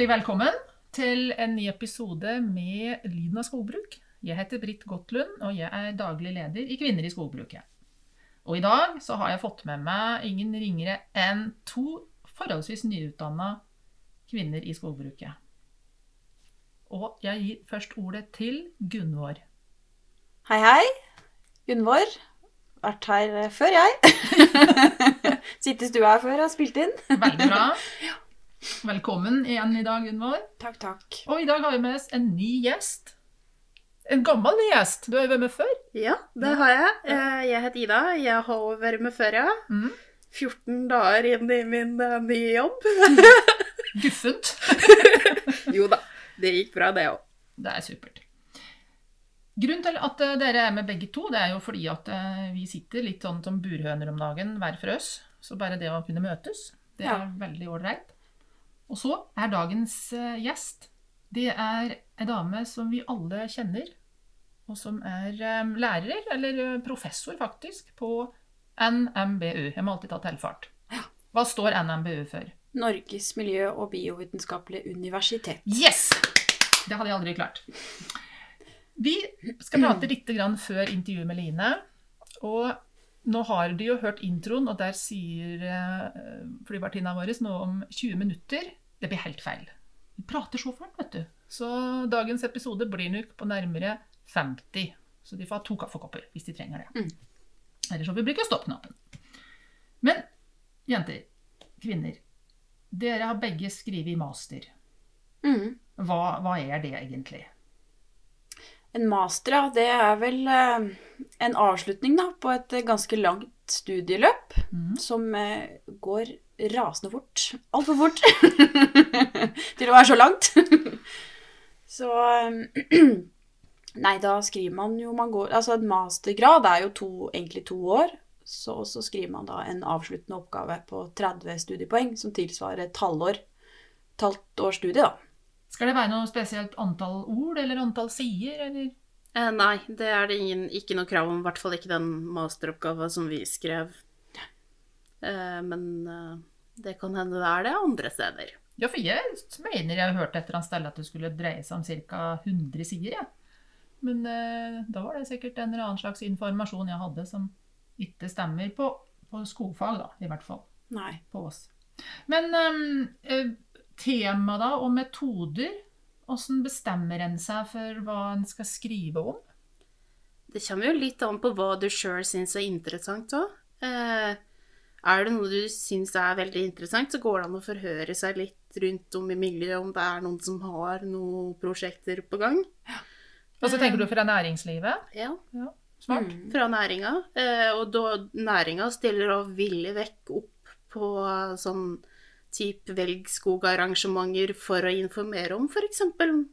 Hjertelig velkommen til en ny episode med Lyden av skogbruk. Jeg heter Britt Gottlund, og jeg er daglig leder i Kvinner i skogbruket. Og i dag så har jeg fått med meg ingen ringere enn to forholdsvis nyutdanna kvinner i skogbruket. Og jeg gir først ordet til Gunvor. Hei, hei. Gunvor. Vært her før, jeg. Sitter i stua her før og spilt inn. Veldig bra. Velkommen igjen i dag, Gunvor. Takk, takk. Og i dag har vi med oss en ny gjest. En gammel ny gjest. Du har jo vært med før. Ja, det har jeg. Eh, Jeg heter Ida. Jeg har vært med før, ja. Mm. 14 dager inn i min eh, nye jobb. Guffent. jo da, det gikk bra, det òg. Det er supert. Grunnen til at eh, dere er med begge to, det er jo fordi at vi sitter litt sånn som burhøner om dagen hver for oss. Så bare det å kunne møtes, det er Ja. veldig ålreit. Og så er dagens eh, gjest Det er ei dame som vi alle kjenner, og som er eh, lærer, eller eh, professor faktisk, på NMBU. Jeg må alltid ta tilfart. Hva står NMBU for? Norges miljø- og biovitenskapelige universitet. Yes! Det hadde jeg aldri klart. Vi skal prate litt grann før intervjuet med Line. Og nå har de jo hørt introen, og der sier flyvertinna vår noe om 20 minutter. Det blir helt feil. Vi prater så fort, vet du. Så dagens episode blir nok på nærmere 50. Så de får ha to kaffekopper hvis de trenger det. Mm. Eller så får vi bruke stoppknappen. Men jenter, kvinner, dere har begge skrevet master. Mm. Hva, hva er det egentlig? En master, ja, det er vel eh, en avslutning da, på et eh, ganske langt studieløp mm. som eh, går rasende fort. Altfor fort til å være så langt. så eh, Nei, da skriver man jo man går, Altså, en mastergrad er jo to, egentlig to år. Så, så skriver man da en avsluttende oppgave på 30 studiepoeng, som tilsvarer et halvår. Et halvt års studie, da. Skal det være noe spesielt antall ord eller antall sider? Eller? Eh, nei, det er det ingen, ikke noe krav om. I hvert fall ikke den masteroppgava som vi skrev. Eh, men eh, det kan hende det er det andre steder. Ja, for jeg mener jeg har hørt et eller annet sted at det skulle dreie seg om ca. 100 sider. Ja. Men eh, da var det sikkert en eller annen slags informasjon jeg hadde som ikke stemmer på, på skogfag, da, i hvert fall. Nei. På oss. Men ehm, eh, tema da, og metoder, hvordan bestemmer en seg for hva en skal skrive om? Det kommer jo litt an på hva du sjøl syns er interessant òg. Eh, er det noe du syns er veldig interessant, så går det an å forhøre seg litt rundt om i miljøet om det er noen som har noen prosjekter på gang. Og så tenker du fra næringslivet? Ja. Smart. Mm. fra næringa. Eh, og da næringa stiller og villig vekk opp på sånn type velgskogarrangementer for å informere om f.eks.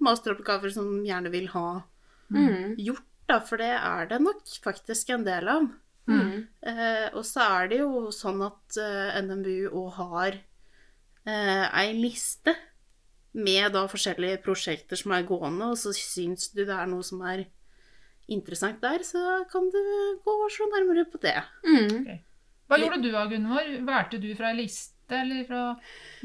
masteroppgaver som gjerne vil ha Mm. gjort, da, for det er det nok faktisk en del av. Mm. Eh, og så er det jo sånn at eh, NMBU òg har eh, ei liste med da forskjellige prosjekter som er gående, og så syns du det er noe som er interessant der, så kan du gå og se nærmere på det. Mm. Hva gjorde du da, Gunvor? Valgte du fra ei liste, eller fra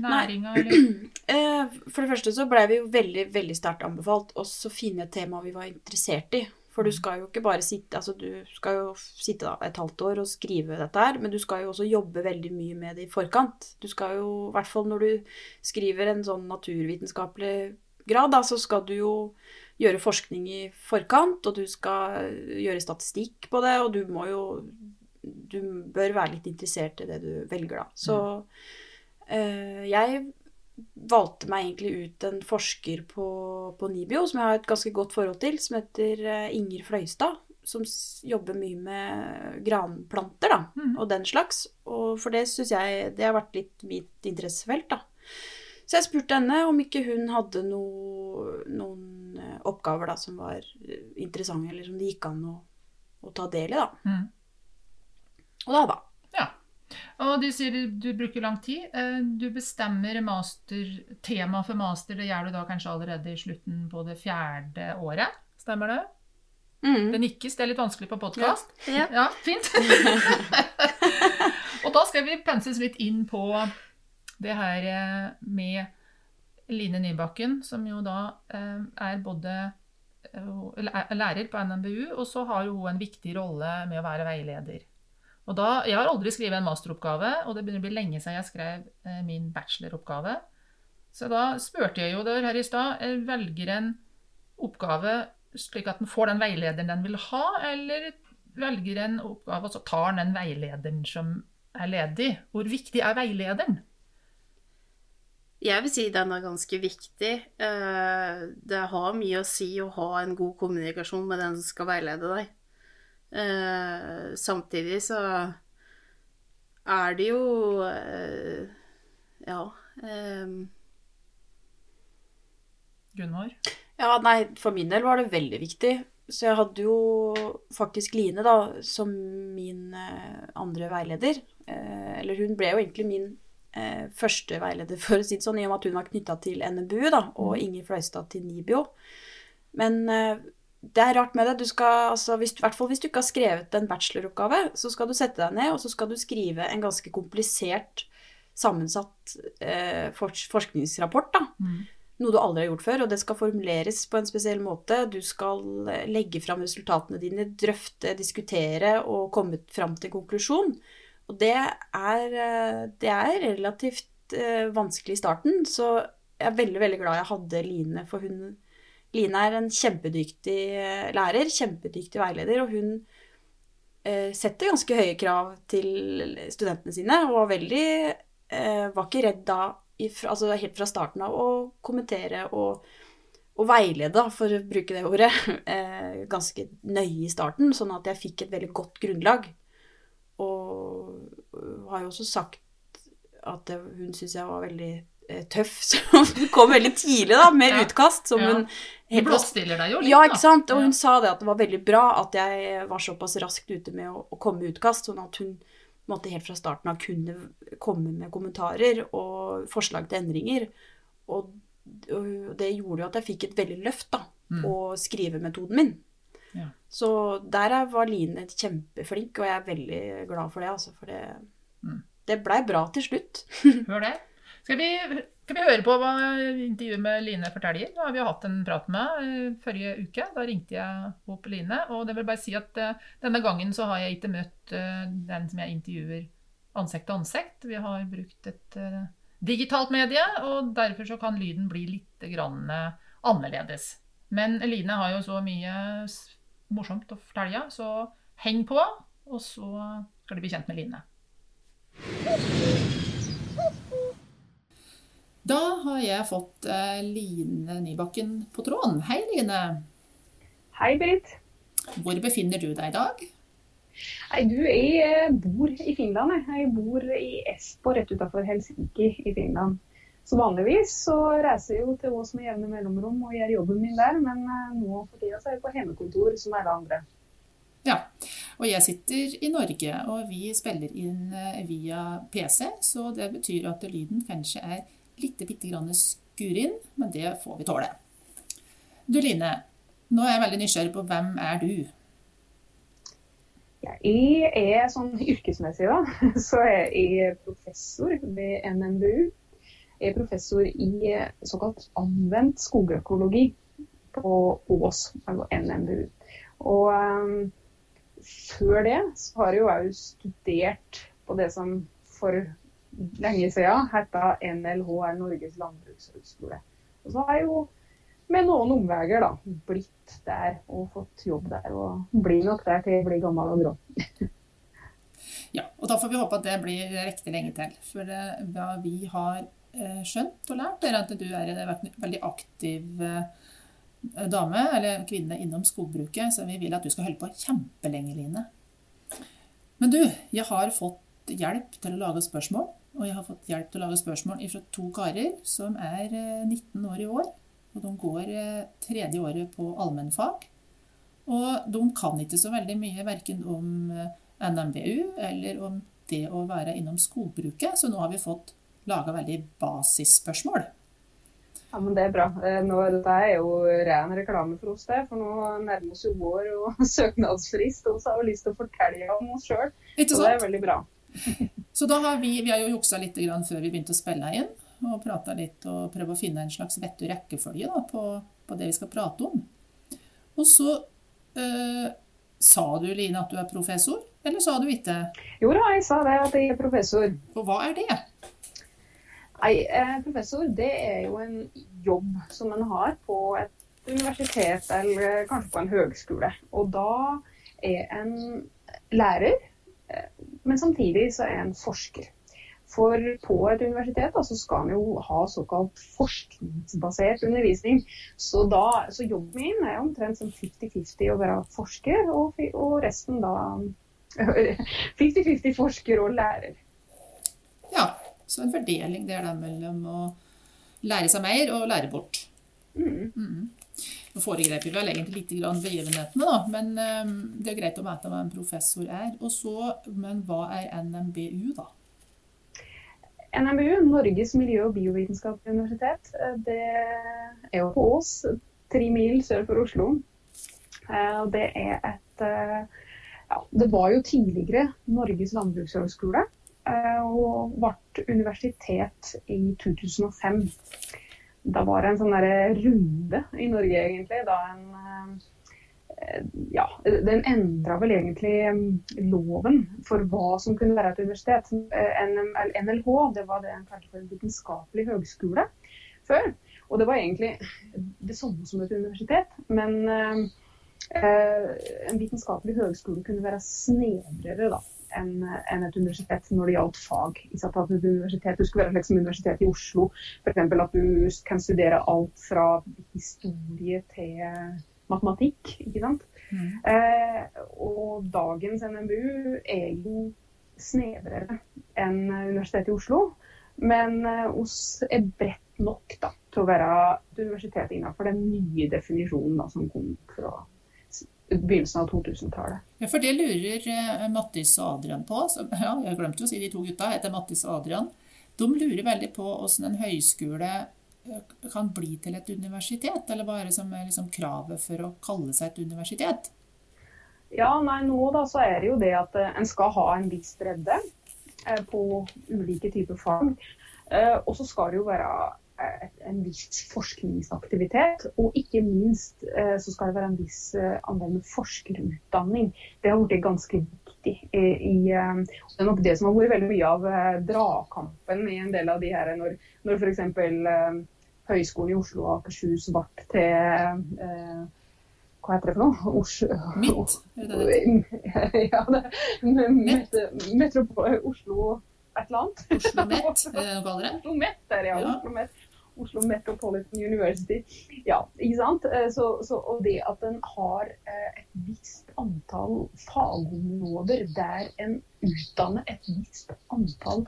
næringa, eller? Eh, For det første så ble vi jo veldig, veldig sterkt anbefalt oss å finne et tema vi var interessert i. For du skal jo ikke bare sitte altså du skal jo sitte et halvt år og skrive dette her, men du skal jo også jobbe veldig mye med det i forkant. Du skal jo, i hvert fall når du skriver en sånn naturvitenskapelig grad, da, så skal du jo gjøre forskning i forkant, og du skal gjøre statistikk på det, og du må jo Du bør være litt interessert i det du velger, da. Så eh, jeg valgte meg egentlig ut en forsker på, på NIBIO som jeg har et ganske godt forhold til, som heter eh, Inger Fløystad. som jobber mye med granplanter da, mm. og den slags. Og for det syns jeg det har vært litt mitt interessefelt. da. Så jeg spurte henne om ikke hun hadde noe, noen eh, oppgaver da, som var eh, interessante, eller som det gikk an å, å ta del i. da. Mm. Og da, da. Og du sier du, bruker lang tid. Eh, Du bestemmer master, tema for master. Det gjør du da kanskje allerede i slutten på det fjerde året. Stemmer det? Mm. Det nikkes. Det er litt vanskelig på podkast. Ja. Ja, fint. og da skal vi penses litt inn på det her eh, med Line Nybakken, som jo da eh, er både lærer på NMBU, og så har hun en viktig rolle med å være veileder. Og da, Jeg har aldri skrevet en masteroppgave, og det begynner å bli lenge siden jeg skrev eh, min bacheloroppgave. Så da spurte jeg jo der her i stad eh, velger en oppgave slik at den får den veilederen den vil ha, eller velger en oppgave og så tar den den veilederen som er ledig? Hvor viktig er veilederen? Jeg vil si den er ganske viktig. Eh, Det har mye å si å ha en god kommunikasjon med den som skal veilede deg. Eh, Samtidig så er det jo eh, Ja. eh, Gunvor? Ja, nei, for min del var det veldig viktig. Så jeg hadde jo faktisk Line da, som min eh, andre veileder. Eh, eller hun ble jo egentlig min eh, første veileder, for å si det sånn, i og med at hun var knytta til NMBU, da, og Inger Fløystad til NIBIO. Men eh, det er rart med det. Du skal, altså, hvis, hvert fall hvis du ikke har skrevet en bacheloroppgave, så skal du sette deg ned, og så skal du skrive en ganske komplisert, sammensatt eh, fors forskningsrapport. da Mm. noe du aldri har gjort før, og det skal formuleres på en spesiell måte. Du skal eh, legge fram resultatene dine, drøfte, diskutere og komme fram til en konklusjon. Og det er, eh, det er relativt eh, vanskelig i starten, så jeg er veldig, veldig glad jeg hadde Line, for hun Line er en kjempedyktig eh, lærer, kjempedyktig veileder, og hun eh, setter ganske høye krav til studentene sine, og var veldig eh, Var ikke redd da altså helt fra starten av å kommentere og, og veilede, for å bruke det ordet, eh, ganske nøye i starten, sånn at jeg fikk et veldig godt grunnlag. Og har jo også sagt at hun syns jeg var veldig tøff, hun kom veldig tidlig da, med utkast. som hun Du blåstiller deg jo litt, ja, ikke sant? Og Ja. hun sa det at det var veldig bra at jeg var såpass raskt ute med å, å komme med utkast, sånn at hun måtte helt fra starten av kunne komme med kommentarer og forslag til endringer. Og, og det gjorde jo at jeg fikk et veldig løft da, Mm. på skrivemetoden min. Ja. Så der er- var Line kjempeflink, og jeg er veldig glad for det. Altså, for det, Mm. det blei bra til slutt. Hør det. Skal vi, skal vi høre på hva intervjuet med Line forteller? Nå har vi hatt en prat med henne forrige uke. Da ringte jeg opp Line. Og det vil bare si at eh, denne gangen så har jeg ikke møtt eh, den som jeg intervjuer ansikt til ansikt. Vi har brukt et eh, digitalt medie, og derfor så kan lyden bli litt grann, eh, annerledes. Men Line har jo så mye morsomt å fortelle, så heng på, og så skal du bli kjent med Line. Da har jeg fått eh, Line Nybakken på tråden. Hei, Line. Hei, Britt. Hvor befinner du deg i dag? Nei, du, jeg eh, bor i Finland. jeg. Jeg bor i Espo, rett utenfor Helsinki i Finland. Så vanligvis så reiser jeg jo til Ås med jevne mellomrom og gjør jobben min der, men eh, nå for tida er jeg på hjemmekontor som alle andre. Ja, og jeg sitter i Norge, og vi spiller inn via PC, så det betyr at lyden kanskje er litt bitte grann skurin, men det får vi tåle. Du Line, nå er jeg veldig nysgjerrig på hvem er du? Jeg er sånn yrkesmessig, da, så er jeg professor ved NMBU. Jeg er professor i såkalt anvendt skogøkologi på Ås, altså NMBU. Og um, før det så har jeg jo òg studert på det som for lenge siden heta NLHR, Norges landbrukshøgskole. Og så har jeg jo med noen omveier da, blitt der og fått jobb der. Og blir nok der til jeg blir gammel og grå. Ja, og da får vi håpe at det blir riktig lenge til. For eh, hva vi har eh, skjønt og lært, er at du er en veldig aktiv eh, dame, eller kvinne, innom skogbruket, så vi vil at du skal holde på kjempelenge, Line. Men du, jeg har fått hjelp til å lage spørsmål. Og jeg har fått hjelp til å lage spørsmål fra to karer som er 19 år i år. Og de går tredje året på allmennfag. Og de kan ikke så veldig mye verken om NMBU eller om det å være innom skogbruket, så nå har vi fått laga veldig basisspørsmål. Ja, men Det er bra. Eh, nå, dette er jo ren reklame for oss, det. For nå nærmer oss jo vår og søknadsfrist. Og så har vi lyst til å fortelle om oss sjøl. Det er veldig bra. så da har vi, vi har jo juksa litt før vi begynte å spille inn. Og prata litt og prøvd å finne en slags vettig rekkefølge da, på, på, det vi skal prate om. Og så øh, sa du, Line, at du er professor? Eller sa du ikke? Jo da, jeg sa det, at jeg er professor. Og hva er det? Nei, eh, Professor det er jo en jobb som en har på et universitet eller kanskje på en høgskole. Og da er en lærer, eh, men samtidig så er en forsker. For på et universitet da, så skal vi jo ha såkalt forskningsbasert undervisning. Så, da, så jobben min er omtrent som 50-50 å være forsker, og, og resten da 50-50 forsker og lærer. Ja, så en fordeling det der da mellom å lære seg mer og lære bort. Mm. Mm. Nå foregrep vi vel egentlig litt begivenhetene, da, men um, det er greit å vite hva en professor er. Og så, Men hva er NMBU, da? NMBU, Norges miljø- og biovitenskapelige universitet, eh, det er jo på Ås, tre mil sør for Oslo. Og det er et eh, ja, det var jo tidligere Norges landbrukshøgskole eh, og ble universitet i 2005. Da var det en sånn runde i Norge, egentlig. Da en eh, ja, den endra vel egentlig mm, loven for hva som kunne være et universitet. NLH det var det en kalte for en vitenskapelig høgskole før. Og det var egentlig det samme som et universitet, men eh, Eh, en vitenskapelig høgskole kunne være snevrere enn en et universitet når det gjaldt fag. At et universitet, Du skulle være liksom universitet i Oslo, f.eks. at du kan studere alt fra historie til matematikk. ikke sant? Mm. Eh, og dagens NMBU er jo snevrere enn Universitetet i Oslo, men eh, oss er bredt nok da, til å være et universitet innenfor den nye definisjonen da, som kom fra begynnelsen av 2000-tallet. Ja, for det lurer eh, Mattis og Adrian på. Så, ja, jeg glemte å si de to gutta heter Mattis og Adrian. De lurer veldig på hvordan en høyskole eh, kan bli til et universitet, eller hva er det som er liksom kravet for å kalle seg et universitet? Ja, nei, nå da så er det jo det at eh, en skal ha en viss bredde på ulike typer fag. Og så skal det jo være en viss forskningsaktivitet. Og ikke minst eh, så skal det være en viss eh, andel med forskerutdanning. Det har blitt ganske viktig. I, eh, det er nok det som har vært veldig mye av dragkampen i en del av de her, når, når f.eks. Høgskolen i Oslo og Akershus ble til hva heter det for noe? Oslo, Mitt? ja, det, met, metropol, Oslo et eller annet. Oslo Met, er det kaller det? Oslo Met, der, ja. ja. Oslo Met. Oslo Metropolitan University. Ja, ikke sant? Eh, så, så, og det at en har eh, et visst antall fagområder der en utdanner et visst antall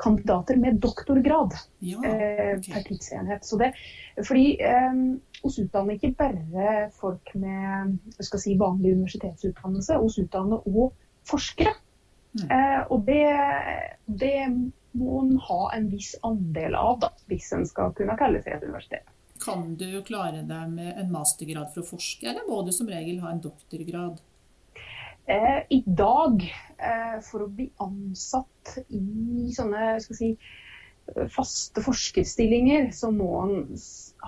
kandidater med doktorgrad ja, eh, okay. per tidsenhet. Så det, fordi oss utdanner ikke bare folk med si, vanlig universitetsutdannelse, oss utdanner òg forskere. Mm. Og det, det må en ha en viss andel av, da, hvis en skal kunne kalle seg et universitet. Kan du klare deg med en mastergrad for å forske, eller må du som regel ha en doktorgrad? Eh, I dag, eh, for å bli ansatt i sånne skal si, faste forskerstillinger, så må en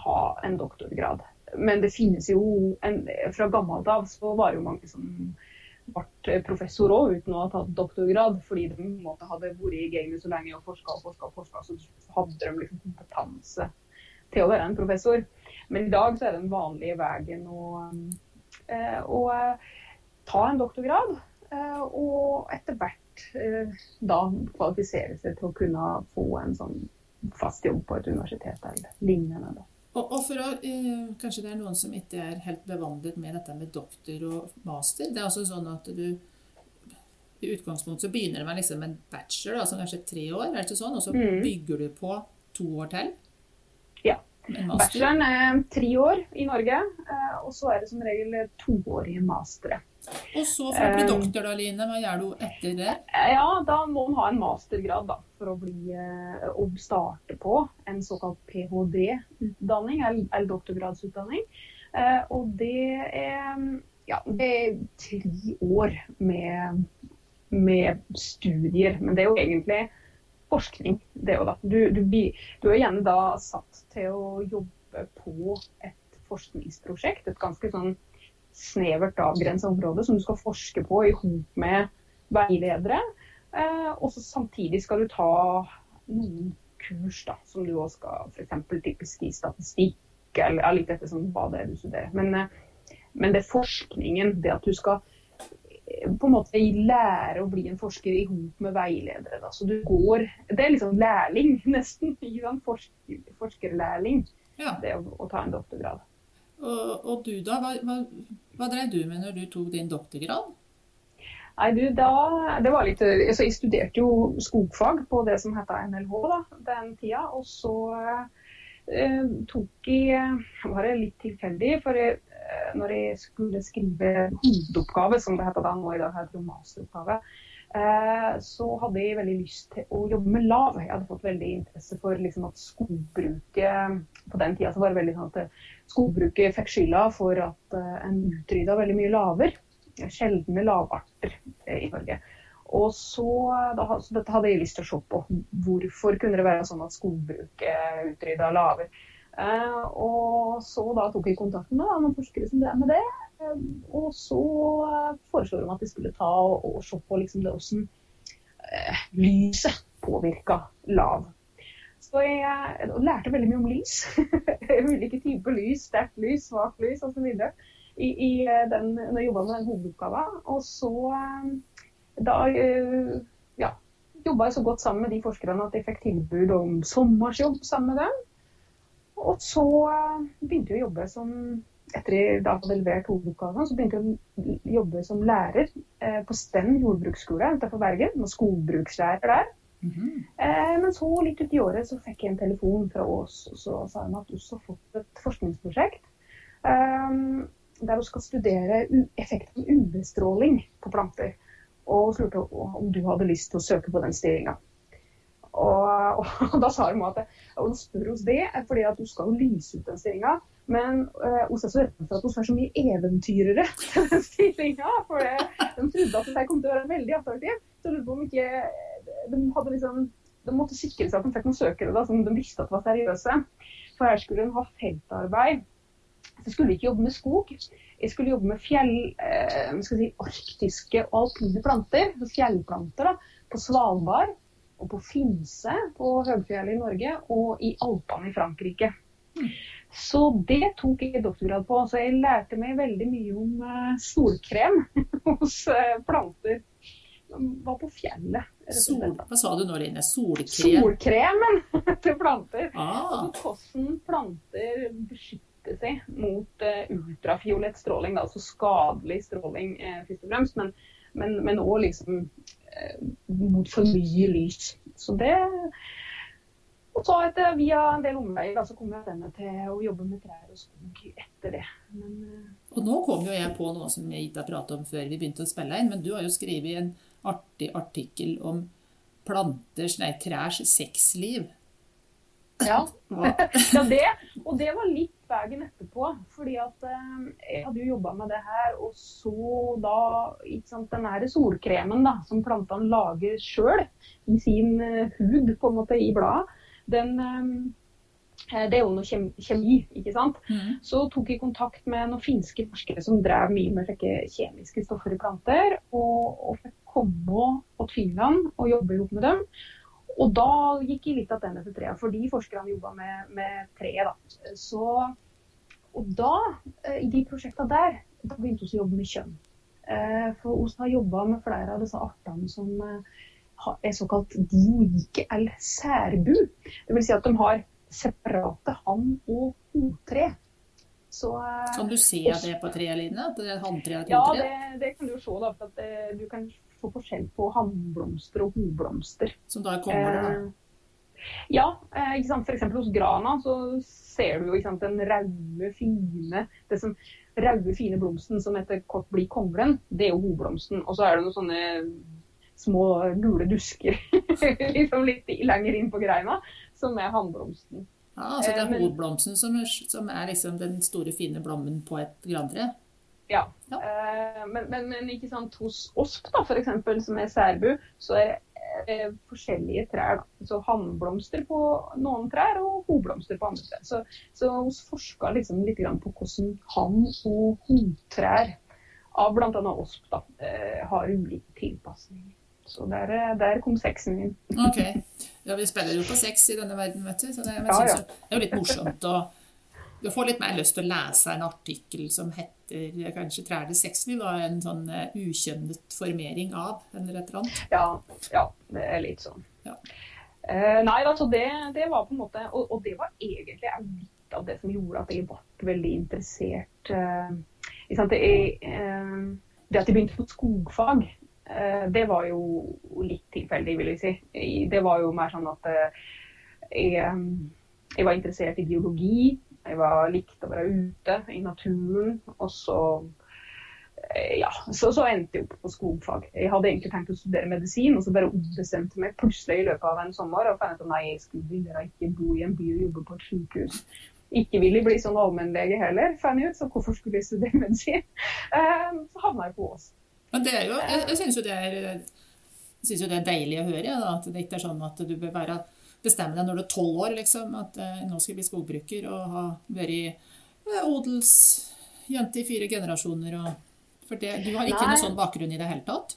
ha en doktorgrad. Men det finnes jo en, Fra gammelt av så var det jo mange som ble professor òg, uten å ha tatt doktorgrad. Fordi de måte, hadde vært i gamet så lenge og forska og forska, så hadde de liksom kompetanse til å være en professor. Men i dag så er den vanlige veien å, eh, å eh, ta en doktorgrad, eh, og etter hvert da kvalifisere seg til å kunne få en sånn fast jobb på et universitet eller lignende. Da. Og, og for å, eh, Kanskje det er noen som ikke er helt bevandret med dette med doktor og master. Det er altså sånn at du i utgangspunktet så begynner man liksom med en bachelor, altså kanskje tre år, er det ikke sånn? Og så Mm. bygger du på to år til? Ja. Bacheloren er tre år i Norge, eh, og så er det som regel toårige mastere. Og så for å bli doktor, da, Line, hva gjør du etter det? Ja, da må man ha en mastergrad da, for å bli, eh, å starte på en såkalt ph.d.-utdanning, eller, doktorgradsutdanning. Eh, og det er, ja, det er tre år med, med studier, men det er jo egentlig forskning. Det er jo da. Du, du, blir- du er gjerne da satt til å jobbe på et forskningsprosjekt, et ganske sånn snevert avgrensa område som du skal forske på i hop med veiledere. Eh, og så samtidig skal du ta noen kurs da, som du også skal f.eks. typisk i statistikk, eller ja, litt etter som hva det er du studerer. Men, eh, men det forskningen, det at du skal eh, på en måte lære å bli en forsker i hop med veiledere. Da. Så du går Det er liksom lærling, nesten. Forsker, forskerlærling, Ja. det å, å ta en doktorgrad. Og, og du, da? Hva, hva, hva drev du med når du tok din doktorgrad? Nei, du, da, det var litt, altså Jeg studerte jo skogfag på det som heter NLH da, den tida. Og så eh, tok jeg var det litt tilfeldig, for jeg, eh, når jeg skulle skrive hovedoppgave, som det heter da nå i dag, heter masteroppgave, så hadde jeg veldig lyst til å jobbe med lav. Jeg hadde fått veldig interesse for liksom, at skogbruket På den tida så var det veldig sånn at eh, skogbruket fikk skylda for at eh, en utrydda veldig mye laver sjeldne lavarter eh, i Norge. Og så, så dette hadde jeg lyst til å se på. Hvorfor kunne det være sånn at skogbruket utrydda laver? Eh, og så da tok jeg kontakt med noen forskere som drev med det. Eh, og så eh, foreslo de at de skulle ta og, se på liksom det eh, lyset påvirka lav. Så jeg lærte veldig mye om lys. Ulike typer lys, sterkt lys, svakt lys osv. I, i den, når jeg jobba med den hovedoppgaven. Og så da ja, jobba jeg så godt sammen med de forskerne at jeg fikk tilbud om sommersjobb sammen med dem. Og så eh, begynte jeg å jobbe som etter jeg da hadde levert hovedoppgaven, så begynte jeg å jobbe som lærer eh, på Sten jordbruksskole utenfor Bergen. Med skogbrukslærer der. Mhm. Eh, men så litt ut i året så fikk jeg en telefon fra Ås, og så sa hun at du har fått et forskningsprosjekt eh, der hun skal studere effekten av UV-stråling på planter. Og hun om du hadde lyst til å søke på den stillinga. Og, og da sa hun at hun spør oss det fordi at du skal lyse ut den stillinga. Men uh, hun er så redd for at hun er så mye eventyrere til den stillinga. For de trodde at det kom til å være veldig attraktiv. Så lurte på om ikke de hadde liksom de måtte sikre seg at de fikk noen søkere da, som de visste at var seriøse. For her skulle hun ha feltarbeid. Så skulle ikke jobbe med skog. Jeg skulle jobbe med fjell, eh, si, arktiske og alpine planter. Fjellplanter da, på Svalbard og på Finse på høgfjellet i Norge og i Alpene i Frankrike. Så det tok jeg doktorgrad på. Så jeg lærte meg veldig mye om eh, solkrem hos eh, planter. Var på fjellet. Sol, hva sa du nå, Line? Solkrem? Solkremen til planter. Ah, Altså hvordan planter beskytter seg mot eh, ultrafiolett stråling, altså skadelig stråling først og fremst, men, men, men også liksom mot for mye lys. Så det Og så etter, via en del omveier så kom jeg denne til å jobbe med trær og skog etter det. Men eh, og nå kom jo jeg på noe som jeg ikke har pratet om før vi begynte å spille inn, men du har jo skrevet en artig artikkel om planters, nei, trærs sexliv. Ja. Ja, det, og det var litt veien etterpå. fordi at eh, jeg hadde jo jobba med det her, og så da ikke sant, Den her solkremen da, som plantene lager sjøl i sin eh, hud, på en måte, i bladet, den eh, Det er jo noe kjemi, ikke sant. Mm. Så tok jeg kontakt med noen finske forskere som drev mye med slike kjemiske stoffer i planter, og, og fikk komme til Finland og jobbe sammen med dem. Og da gikk jeg litt av til treet, fordi forskerne jobba med, med treet. da. Så, og da, eh, i de prosjektene der, da begynte vi å jobbe med kjønn. Eh, For vi har jobba med flere av disse artene som eh, er såkalt dioike eller særbu. Det vil si at de har separate hann- og hotre. Så Kan du se det på treet, Line? At det er hanntre og et ja, det, det kan du jo se, da. For at du kan få forskjell på hannblomster og hoblomster. Som da er det, da. Eh, ja, eh, ikke sant? f.eks. hos grana så ser du jo sant, den raude, fine det som raude, fine blomsten som etter kort blir konglen, det er jo hoblomsten. Og så er det noen sånne små gule dusker liksom litt lenger inn på greina, som er hannblomsten. Ja, altså det eh, er hovblomsten som som er liksom den store, fine blommen på et grantre? Ja. Ja. Eh, men, men, men ikke sant, hos osp, da, for eksempel, som er særbu, så er det eh, forskjellige trær. Da. Så hannblomster på noen trær og hoblomster på andre trær. Så, så vi forska liksom litt grann på hvordan hann- og hotrær av bl.a. osp da, eh, har ulike tilpasninger. Så der, eh, der kom sexen min. Ok. Ja, vi spiller jo på sex i denne verden, vet du. Så det, men Ja, ja. det er jo litt morsomt å Du får litt mer lyst til å lese en artikkel som heter eh, kanskje 'Trær til sexliv', da, en sånn eh, ukjønnet formering av, eller et eller annet. Ja, ja, det er litt sånn. Ja. Uh, nei, altså det, det var på en måte Og, og det var egentlig litt av det som gjorde at jeg ble veldig interessert. uh, det, eh, det at jeg begynte på skogfag, det var jo litt tilfeldig, vil jeg si. Det var jo mer sånn at jeg, jeg var interessert i biologi. Jeg var, likte å være ute i naturen. Og så Eh, ja, så, så endte jeg opp på skogfag. Jeg hadde egentlig tenkt å studere medisin, og så bare ombestemte jeg meg plutselig i løpet av en sommer og fant ut at nei, jeg skulle ikke bo i en by og jobbe på et sykehus. Ikke ville jeg bli sånn allmennlege heller, fant jeg ut, så hvorfor skulle jeg studere medisin? Eh, så havna jeg på Ås. Men det er jo, jeg, jeg syns jo jo det er deilig å høre, da, at det ikke er sånn at du bør være bestemme deg når du er tolv år, liksom, at eh, nå skal jeg bli skogbruker og ha vært eh, odelsjente i fire generasjoner. Og, for det, du har ikke Nei. noen sånn bakgrunn i det hele tatt?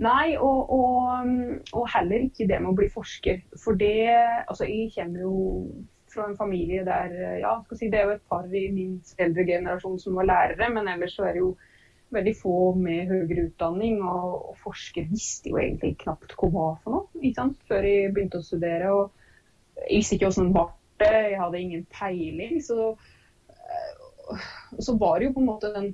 Nei, og, og, og heller ikke det med å bli forsker. For det Altså, jeg kommer jo fra en familie der Ja, skal si, det er jo et par i min eldre generasjon som var lærere, men ellers så er det jo veldig få med høyere utdanning. Og, og forskere visste jo egentlig knapt hva for noe, ikke sant? før jeg begynte å studere. Og jeg visste ikke hvordan det var, jeg hadde ingen peiling. Så, eh, så var det jo på en måte den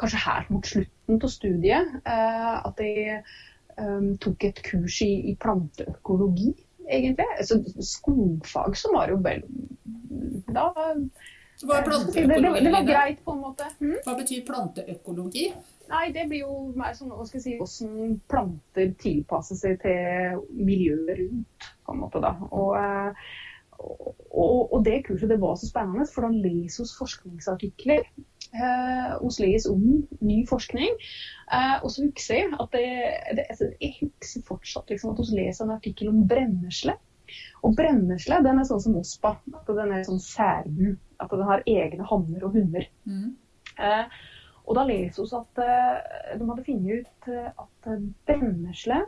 kanskje helt mot slutten av studiet eh, at jeg eh, tok et kurs i, i planteøkologi, egentlig. Altså, skogfag som var jo vel da, Hva er planteøkologi? det var greit, på en måte. Hm? Hva betyr planteøkologi? Nei, det blir jo mer sånn hva skal jeg si, hvordan planter tilpasser seg til miljøet rundt, på en måte da. Og, eh, og, og det kurset det var så spennende, for da leser vi forskningsartikler. Eh, hos leser om ny forskning. Eh, og så husker jeg at det, det, altså, jeg husker fortsatt liksom, at vi leser en artikkel om brennesle. Og brennesle den er sånn som ospa. Den er sånn særbu. At den har egne hanner og hunder. Mm. Eh, og da leser vi at eh, de hadde funnet ut eh, at brennesle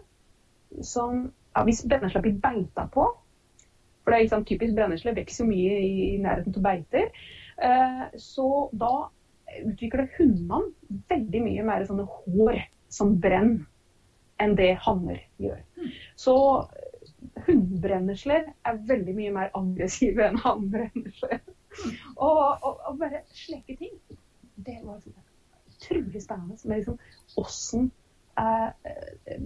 som ja, Hvis brennesle blir beita på For det er liksom, typisk brennesle vokser mye i, i nærheten av beiter. Eh, så da utvikler hundene veldig mye mer sånne hår som brenner enn det hanner gjør. Så hundbrennesler er veldig mye mer aggressive enn hannbrennesler. Og, og, og bare slekke ting. Det var utrolig spennende. Med liksom åssen åssen eh,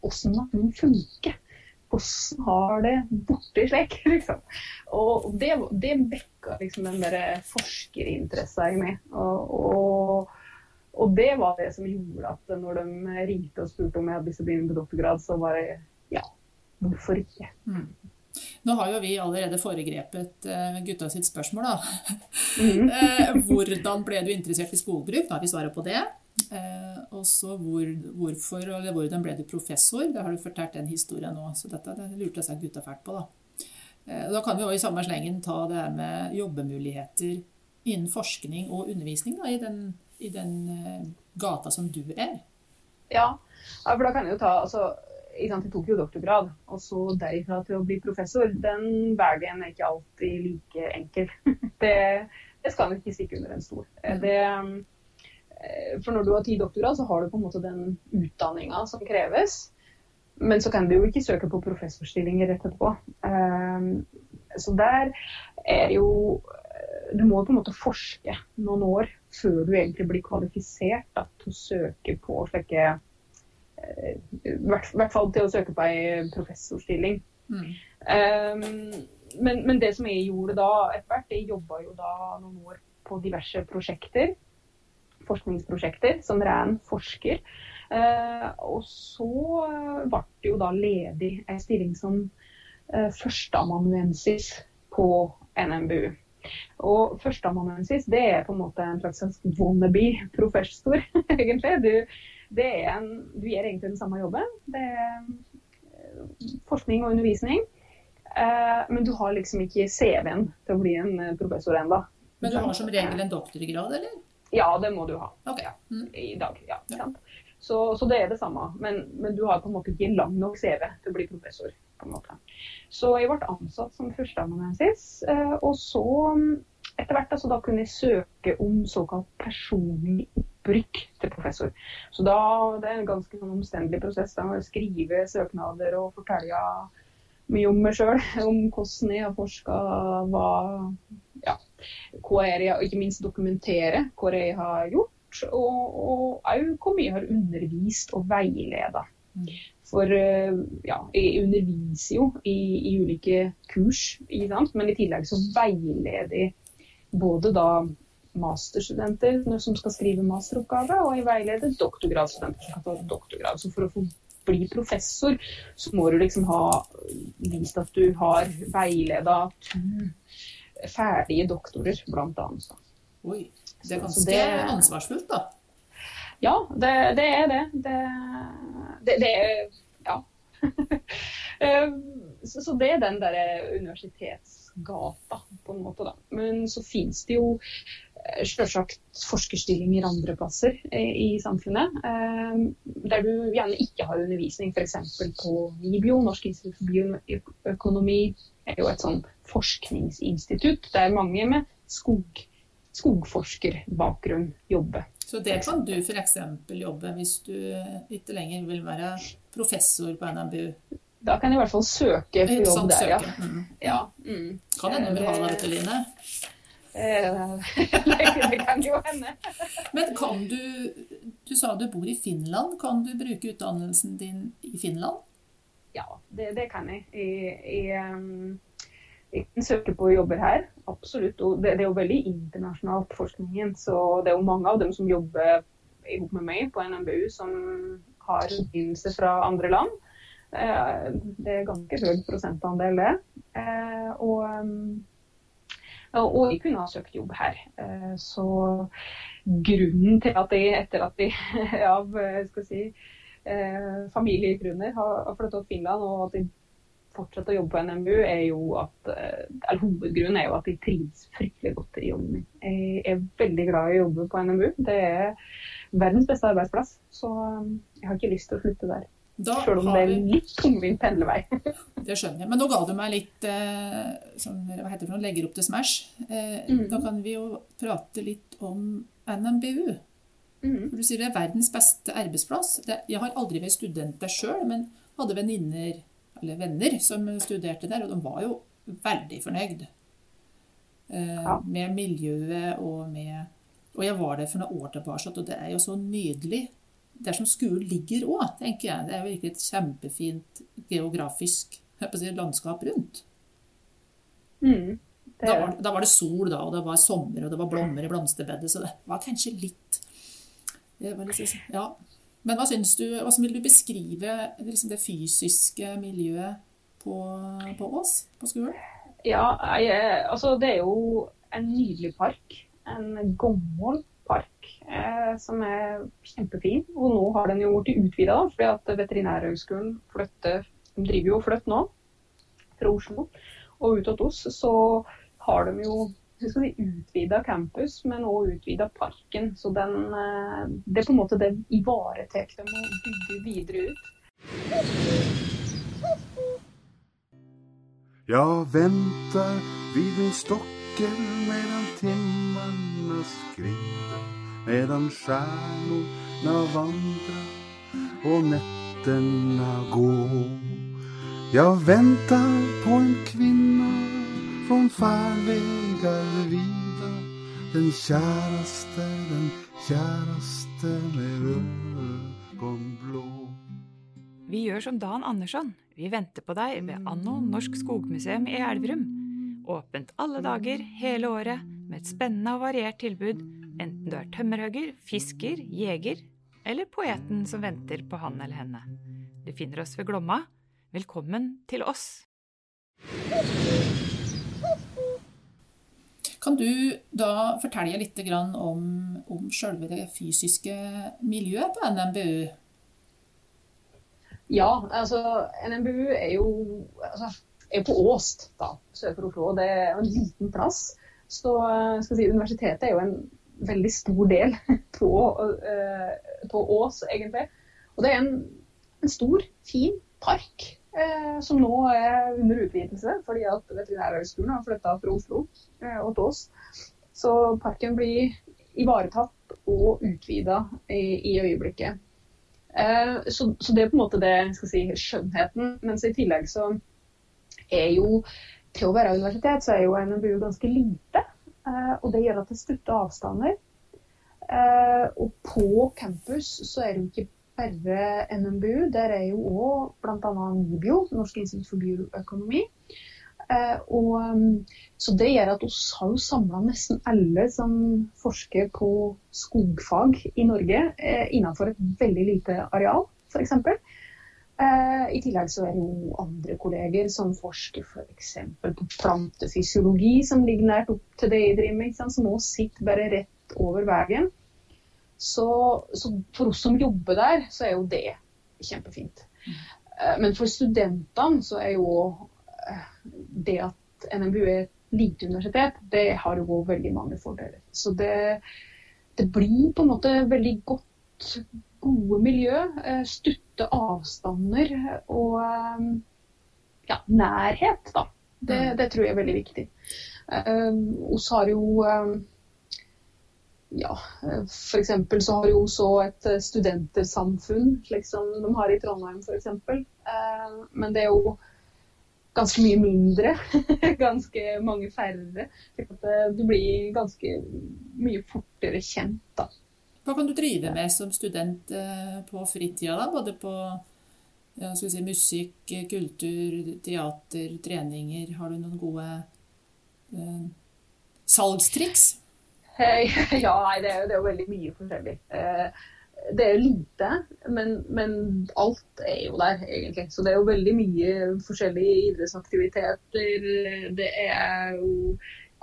åssen naturen funker. Hvordan har det borti slik, liksom. Og det, det vekka liksom den der forskerinteressen i meg. Og, og, og det var det som gjorde at når de ringte og spurte om jeg hadde lyst til å begynne på doktorgrad, så var det ja, hvorfor ikke? Nå har jo vi allerede foregrepet eh, gutta sitt spørsmål, da. Eh, hvordan ble du interessert i skogbruk? Da har vi svaret på det. Eh, og så hvor, hvorfor, eller hvordan ble du professor? Det har du fortalt den historien nå, så dette det lurte seg gutta fælt på, da. Eh, da kan vi òg i samme slengen ta det her med jobbemuligheter innen forskning og undervisning da, i den, i den gata som du er. Ja, for da kan jeg jo ta altså, sant, Jeg tok jo doktorgrad, og så derifra til å bli professor. Den veien er ikke alltid like enkel. Det, det skal en ikke stikke under en stol. Det, eh, for når du har ti doktorgrad, så har du på en måte den utdanninga som kreves. Men så kan du jo ikke søke på professorstillinger rett etterpå. Eh, Så der er jo Du må på en måte forske noen år før du egentlig blir kvalifisert da, til å søke på slike eh, I hvert, hvert fall til å søke på ei professorstilling. Mm. Um, men, men det som jeg gjorde da etter hvert, jeg jobba jo da noen år på diverse prosjekter. Forskningsprosjekter som ren forsker. Uh, og så eh, ble det jo da ledig en stilling som uh, førsteamanuensis på NMBU. Og førsteamanuensis det er på en måte en slags wannabe-professor, egentlig. Du, det er en, du gjør egentlig den samme jobben. Det er eh, forskning og undervisning. Eh, men du har liksom ikke CV-en til å bli en eh, professor ennå. Men du har som regel en doktorgrad, eller? Ja, det må du ha Ok. Mm. i dag. Ja, Ja. Så, så det er det samme. Men, men du har på en måte ikke lang nok CV til å bli professor. på en måte. Så jeg ble ansatt som førsteamanuensis. Og så etter hvert altså, da kunne jeg søke om såkalt personlig opprykk til professor. Så da, det er en ganske sånn omstendelig prosess. Da må jeg skrive søknader og fortelle mye om meg sjøl. Om hvordan jeg har forska, hva ja, hva er jeg, ikke minst dokumentere hva jeg har gjort, og òg hvor mye jeg har undervist og veileda. Mm. For eh, ja, jeg underviser jo i, i ulike kurs, men i tillegg så veileder jeg både da masterstudenter som skal skrive masteroppgave, og jeg veileder doktorgradsstudenter som skal ta doktorgrad. Så for å få bli professor, så må du liksom ha vist at du har veileda ferdige doktorer, blant annet. Oi. Det er ganske det- ansvarsfullt, da. Ja, det, det er det. Det, det, er Ja. Eh, så, så det er den derre universitetsgata, på en måte, da. Men så finnes det jo selvsagt forskerstillinger andre plasser eh, i samfunnet. eh, Der du gjerne ikke har undervisning, f.eks. på NIBIO, Norsk institutt for bioøkonomi, er jo et sånn forskningsinstitutt der mange med skog, skogforskerbakgrunn jobber. Så det kan du f.eks. jobbe hvis du ikke lenger vil være professor på NMBU. Da kan jeg i hvert fall søke på jobb der, ja. Mm. ja. Mm. Kan hende du vil ha deg, Line. Eh, det, kan jo hende. Men kan du Du sa du bor i Finland. Kan du bruke utdannelsen din i Finland? Ja, det, det kan jeg. Jeg, jeg, um, jeg kan søke på jobber her, absolutt. Og det, det er jo veldig internasjonalt, forskningen. Så det er jo mange av dem som jobber sammen med meg på NMBU, som har forbindelse fra andre land. Eh, Det er ganske høy prosentandel, det. Eh, Og, og de kunne ha søkt jobb her. Eh, Så grunnen til at de, etter at de av eh, skal si, eh, familiegrunner har, flyttet til Finland, og at de fortsetter å jobbe på NMU, er jo at eller hovedgrunnen er jo at de trives fryktelig godt i jobben min. Jeg er veldig glad i å jobbe på NMU. Det er verdens beste arbeidsplass, så jeg har ikke lyst til å slutte der. Da Selv om det er en litt tungvint pendlevei. Det skjønner jeg. Men nå ga du meg litt eh, som, hva heter det for noe, legger opp til Smash. Eh, mm. Da kan vi jo prate litt om NMBU. Mm. For Du sier det er verdens beste arbeidsplass. Det, jeg har aldri vært student der sjøl, men hadde venninner eller venner som studerte der, og de var jo veldig fornøyd eh, Ja. med miljøet og med Og jeg var der for noen år tilbake, og det er jo så nydelig. Der som skolen ligger òg, tenker jeg. Det er virkelig et kjempefint geografisk si, landskap rundt. Mm, Da var, da var det sol, da, og det var sommer, og det var blomster i blomsterbedet, så det var kanskje litt var litt Ja. Men hva syns du, hvordan vil du beskrive liksom det fysiske miljøet på, på Ås, på skolen? Ja, jeg, altså det er jo en nydelig park. En gammel eh, som er kjempefin. Og nå har den jo blitt utvida, fordi at Veterinærhøgskolen driver jo og flytter nå fra Oslo og ut til oss. Så har de jo skal si, utvida campus, men òg utvida parken. Så den, eh, det er på en måte det ivaretar dem å bygge videre ut. Ja, venter vi min stokken medan timmarna skrider Medan stjärnorna vandra och nätterna går Jag väntar på en kvinna från färdvägar vida Den käraste, den käraste med ögonblå Vi gjør som Dan Andersson. Vi venter på deg ved Anno Norsk Skogmuseum i Elverum. Åpent alle dager, hele året, med et spennende og variert tilbud, enten du er tømmerhugger, fisker, jeger eller poeten som venter på han eller henne. Du finner oss ved Glomma. Velkommen til oss! Kan du da fortelle litt om, om selve det fysiske miljøet på NMBU? Ja, altså NMBU er jo, altså, er på Åst, da, sør for Oslo. og Det er en liten plass. Så skal si, universitetet er jo en veldig stor del på, uh, på Ås, egentlig. Og det er en, en stor, fin park eh, som nå er under utvidelse fordi at Veterinærhøgskolen har flytta fra Oslo eh, og til Ås. Så parken blir ivaretatt og utvida i, i øyeblikket. Eh, så, så, det er på en måte det skal si, skjønnheten. Mens i tillegg så er jo til å være universitet, så er jo NMBU ganske lite. Eh, og det gjør at det stutter avstander. Eh, og på campus så er det jo ikke bare NMBU. Der er jo òg bl.a. NIBIO, Norsk institutt for bioøkonomi. Eh, og, um, så det gjør at vi har jo samla nesten alle som forsker på skogfag i Norge innenfor et veldig lite areal, f.eks. Eh, I tillegg så er det jo andre kolleger som forsker f.eks. på plantefysiologi, som ligger nært opp til det jeg driver med, som òg sitter bare rett over veien. Så, så, for oss som jobber der, så er jo det kjempefint. Mm. Men for studentene så er jo eh, det at NMBU er et lite universitet, det har jo veldig mange fordeler. Så det, det blir på en måte veldig godt, gode miljø. Eh, stutte avstander og ja, nærhet, da. Det, mm. det, tror jeg er veldig viktig. Vi har jo ja, f.eks. så har jo så et eh, studentersamfunn, slik som de har i Trondheim f.eks. Eh, men det er jo ganske mye mindre. ganske mange færre. Eh, du blir ganske mye fortere kjent, da. Hva kan du drive med som student på fritida, da? Både på ja, si, musikk, kultur, teater, treninger. Har du noen gode eh, salgstriks? Ja, nei, det er, det er jo veldig mye forskjellig. Eh, det er jo lite, men, men, alt er jo der, egentlig. Så det er jo veldig mye forskjellige idrettsaktiviteter. Det er jo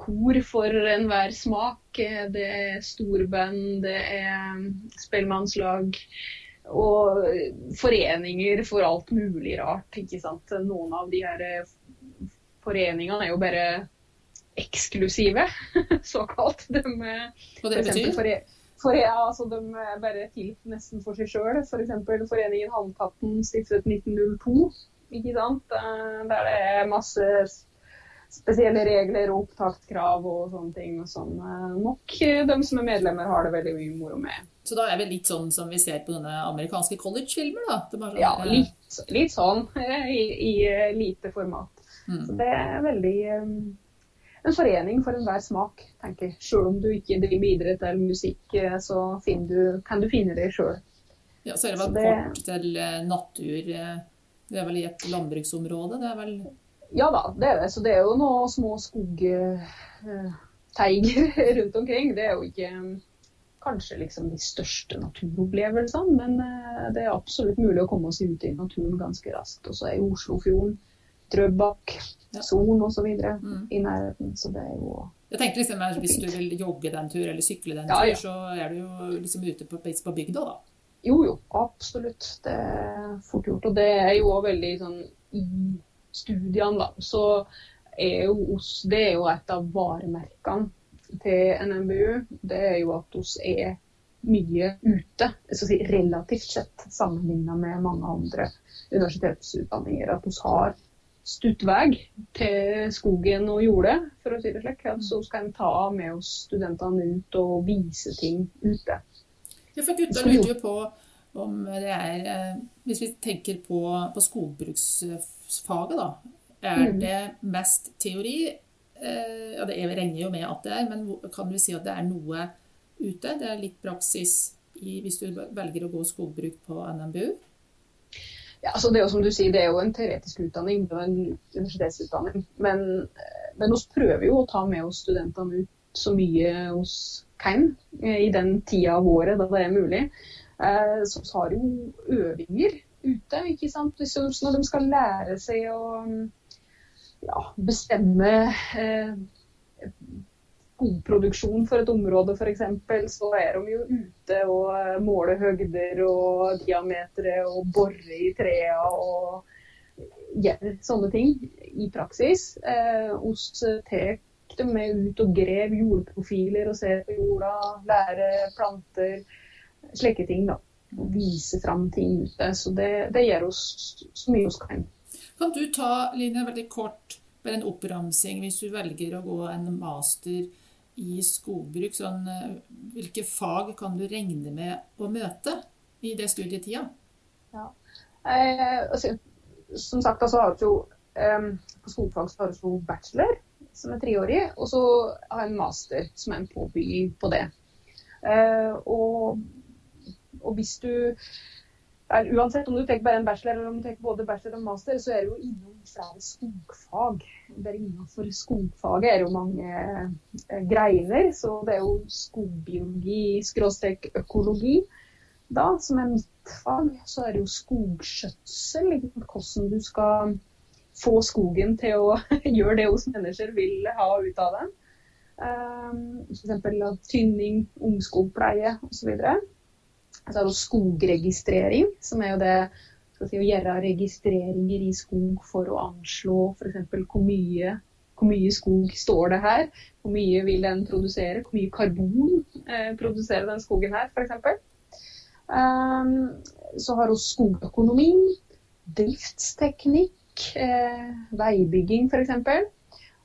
kor for enhver smak. Det er storband, det er spellemannslag. Og foreninger for alt mulig rart. ikke sant? Noen av de her foreningene er jo bare eksklusive, såkalt. De, Hva det betyr? For, for, ja, altså, de er bare til nesten for seg sjøl. F.eks. For Foreningen Halmkatten stiftet 1902. ikke sant? Eh, der det er masse spesielle regler og opptakskrav og sånne ting. Og sånn. Eh, nok de som er medlemmer, har det veldig mye moro med. Så da er det litt sånn som vi ser på denne amerikanske college-filmer? da? Sånn, ja, litt, litt, sånn. I, i lite format. Mm. Så det er veldig en forening for enhver smak, tenker jeg. Selv om du ikke driver idrett eller musikk, eh, så du, kan du finne det sjøl. Ja, så er det vel det, kort til eh, natur. Eh, det er vel i et landbruksområde? det er vel... Ja da, det er det. Så det er jo noen små skogteiger rundt omkring. Det er jo ikke kanskje liksom de største naturopplevelsene, men det er absolutt mulig å komme seg ut i naturen ganske raskt. Og så er jo Oslofjorden, Drøbak, Son osv. Mm. i nærheten. Så det er jo jeg tenkte liksom Hvis du vil jogge den tur eller sykle den tur, ja. så er du jo liksom ute på, på bygda, da. Jo, jo. Absolutt. Det er fort gjort. Og det er jo òg veldig sånn I studiene, da, så er jo oss Det er jo et av varemerkene til NMBU. Det er jo at oss er mye ute, si, relativt sett sammenlignet med mange andre universitetsutdanninger. At vi har stutt vei til skogen og jordet, for å si det slik. Så skal en ta med oss studentene ut og vise ting ute. Ja, for gutta lurer jo på om det er eh, Hvis vi tenker på, på skogbruksfaget, da. Er mm. det mest teori, eh, ja, det regner jo med at det er, men kan du si at det er noe ute? Det er litt praksis i, hvis du velger å gå skogbruk på NMBU? Ja, altså det er jo som du sier, det er jo en teoretisk utdanning, det er en universitetsutdanning. Men, men vi prøver jo å ta med oss studentene ut så mye hos kan eh, i den tida av året da det er mulig. Eh, Så vi har jo øvinger ute, ikke sant. Når de skal lære seg å ja, bestemme eh, skogproduksjon for et område f.eks., så er de jo ute og eh, måler høgder og diametere og borer i trærne og gjør sånne ting i praksis. Eh, oss tar dem med ut og grev jordprofiler og ser på jorda, lærer planter, slike ting. da. Vise fram ting ute. Så det, det gjør oss så mye vi kan. Kan du ta, Line, veldig kort med en oppramsing hvis du velger å gå en master i skogbruk? Sånn, eh, hvilke fag kan du regne med å møte i det studietida? Eh, altså, som sagt, altså, har jo eh, på skogfag så har vi bachelor, som er treårig, og så har jeg en master, som er en påbygging på det. Eh, og, og hvis du Uansett om du tenker bare en bachelor eller om du tenker både bachelor og master, så er du jo innom flere skogfag. Der innenfor skogfaget er det jo mange eh, greiner, så det er jo skogbiologi, skråstrek økologi, da, som er mitt fag. Så er det jo skogskjøtsel, hvordan du skal få skogen til å gjøre det hos mennesker vil ha ut av den. Um, F.eks. tynning, ungskogpleie osv. Så er det skogregistrering, som er jo det si, å gjøre registreringer i skog for å anslå f.eks. hvor hvor mye skog står det her, hvor mye vil den produsere, hvor mye karbon eh, produserer den skogen her f.eks. Um, så har vi skogøkonomi, driftsteknikk, eh, veibygging f.eks.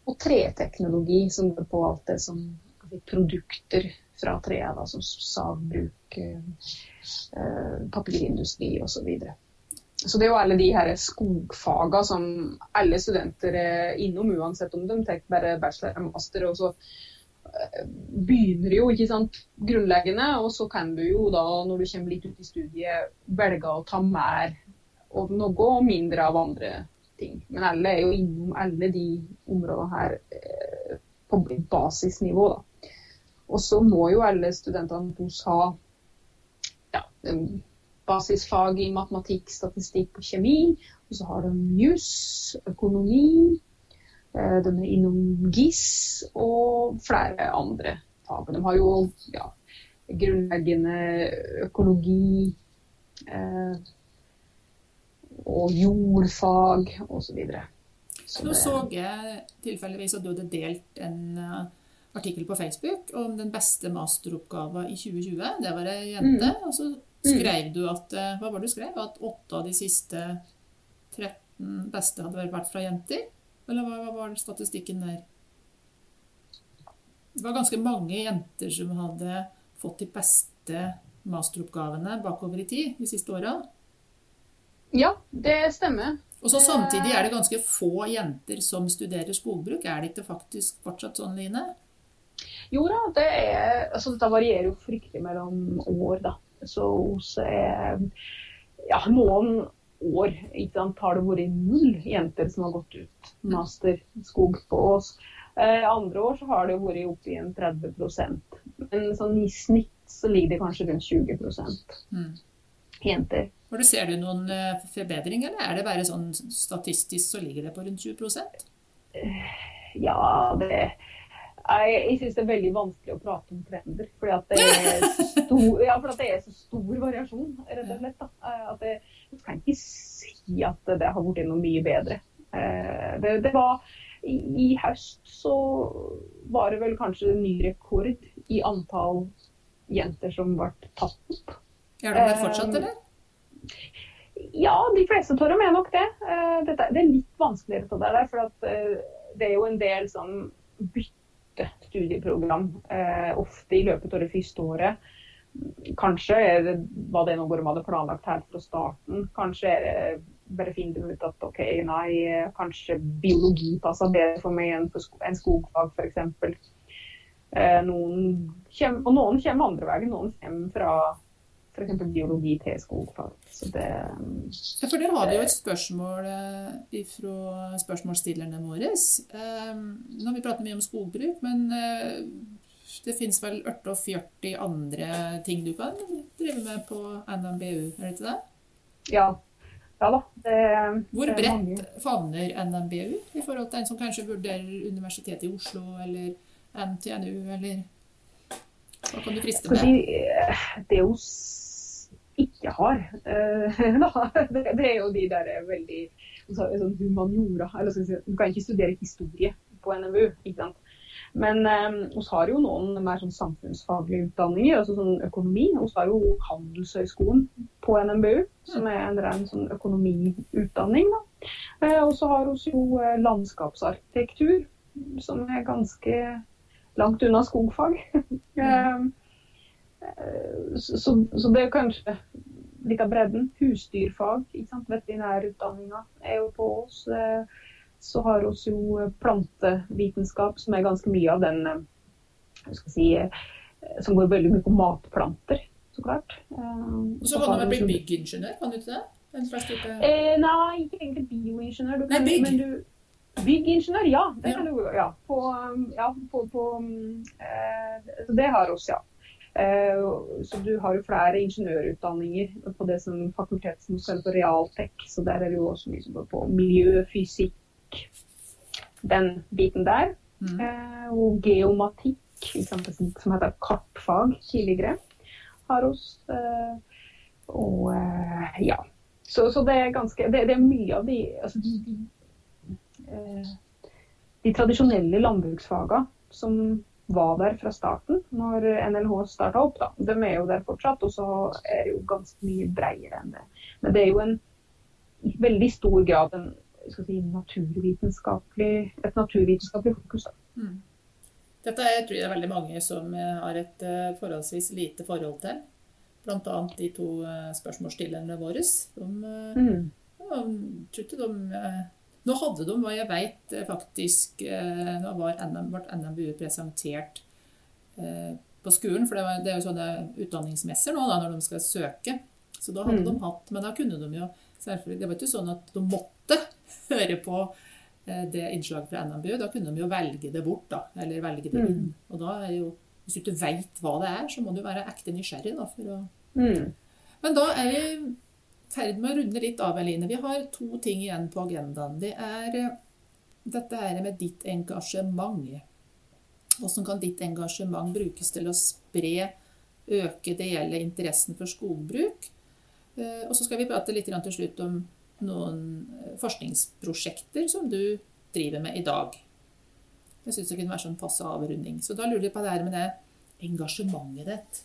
Og treteknologi, som går på alt det som si, produkter fra treet, da, som sagbruk, eh, eh, papirindustri osv. Så, videre. så det er jo alle de her skogfaga som alle studenter er innom, uansett om de tar bare bachelor og master. og så eh, begynner jo ikke sant, grunnleggende, og så kan du jo da, når du kommer litt ut i studiet, velge å ta mer og noe og mindre av andre ting. Men alle er jo innom alle de områdene her eh, på basisnivå. da. Og så må jo alle studentene hos ha ja, basisfag i matematikk, statistikk og kjemi. Og så har de jus, økonomi, eh, de er innom GIS og flere andre fag. De har jo ja, grunnleggende økologi eh, og jordfag osv. Nå så jeg tilfeldigvis at du hadde delt en eh, artikkel på Facebook om den beste masteroppgaven i 2020. Det var ei jente. Og så skrev du at eh, Hva var det du skrev? At åtte av de siste 13 beste hadde vært fra jenter? Eller hva, hva var statistikken der? Det var ganske mange jenter som hadde fått de beste masteroppgavene bakover i tid de siste åra. Ja, det stemmer. Og så samtidig er det ganske få jenter som studerer skogbruk. Er det ikke faktisk fortsatt sånn, Line? Jo da, det er, altså dette varierer jo fryktelig mellom år, da. Så hos eh, ja, noen år ikke sant, har det vært null jenter som har gått ut master skog på Ås. Eh, andre år så har det vært opp i en 30% Men sånn i snitt så ligger det kanskje rundt 20 Mm. jenter. Du Ser du noen eh, forbedring, eller er det bare sånn statistisk så ligger det på rundt 20% Ja, det Jeg, jeg syns det er veldig vanskelig å prate om trender. Fordi at det er stor, ja, at det er så stor variasjon, rett og slett. Da. Eh, At det, jeg kan ikke si at det har blitt noe mye bedre. Eh, Det, det var i, I høst så var det vel kanskje en ny rekord i antall jenter som ble tatt opp. Er det det fortsatt, Eh, eller? Ja, de fleste av dem er nok det. Dette, det er litt vanskeligere det der, for det er jo en del sånn byttestudieprogram eh, ofte i løpet av det første året. Kanskje det, var det noe de hadde planlagt helt fra starten. Kanskje er det bare finner du ut at OK, nei, kanskje biologi passer bedre for meg enn for enn skogfag, f.eks. Eh, noen og noen kommer andre veien. Noen kommer fra f.eks. biologi til skogfag. Så det Ja, for der har vi jo et spørsmål eh, fra spørsmålsstillerne våre. Eh, nå har vi pratet mye om skogbruk, men eh, det finnes vel 48 andre ting du kan drive med på NMBU, er det ikke det? Ja. Ja da. Det, Hvor bredt favner NMBU i forhold til en som kanskje vurderer Universitetet i Oslo eller NTNU, eller hva kan du friste med? eh, det er s- ikke har, eh, det, er jo de der veldig altså, sånn humaniora. Eller så du kan ikke studere historie på NMU, ikke sant. Men eh, vi har jo noen mer sånn samfunnsfaglige utdanninger, altså sånn økonomi. Vi har jo Handelshøyskolen på NMBU, som er en ren sånn økonomiutdanning. Da. Eh, og så har vi jo eh, landskapsarkitektur, som er ganske langt unna skogfag. Eh, så, så, det er kanskje litt av bredden. Husdyrfag, ikke sant? veterinærutdanninga er jo på oss. Eh, Så har vi jo plantevitenskap, som er ganske mye av den eh, si, som går veldig mye på matplanter, så klart. Og så kan du bli byggingeniør, kan du ikke det? Eh, nei, ikke egentlig bioingeniør. Du Nei, bygg. Men du, byggingeniør, ja. Det Ja. kan du ja. På, um, ja, på, på um, eh, Det har oss, ja. Eh, så du har jo flere ingeniørutdanninger på det som fakultet som kaller på realtek. Så der er det jo også mye som går på miljøfysikk, den biten der. Mm. Eh, og geomatikk, som heter kartfag tidligere, har oss. Eh, og ja. Så, så det er ganske det, det er mye av de altså de, de, de tradisjonelle landbruksfagene som var der fra starten, når NLH starta opp, da. De er jo der fortsatt, og så er det jo ganske mye bredere enn det. Men det er jo en i veldig stor grad en si, naturvitenskapelig, et naturvitenskapelig fokus. Da. Mm. Dette er, tror jeg er veldig mange som eh, har et eh, forholdsvis lite forhold til. Annet de to eh, spørsmålsstillerne våre. De, Mm. de, tror ikke de eh, Nå hadde de, hva jeg vet, eh, faktisk eh, Nå var NM, ble NMBU presentert eh, på skolen, for det, var, det er jo sånne utdanningsmesser nå da, når de skal søke. Så da hadde Mm. de hatt Men da kunne de jo selvfølgelig Det var ikke sånn at de måtte høre på det innslaget fra NMBU. Da kunne de jo velge det bort, da. Eller velge det inn. Og da er jo Hvis du ikke veit hva det er, så må du være ekte nysgjerrig, da. For å Mm. men da er vi ferd med å runde litt av, Eline. Vi har to ting igjen på agendaen. Det er eh, dette her med ditt engasjement. Hvordan kan ditt engasjement brukes til å spre, øke, det gjelder interessen for skogbruk? Eh, Og så skal vi prate litt til slutt om noen eh, forskningsprosjekter som du driver med i dag. Jeg syns det kunne være sånn passe avrunding. Så da lurer jeg på det her med det engasjementet ditt.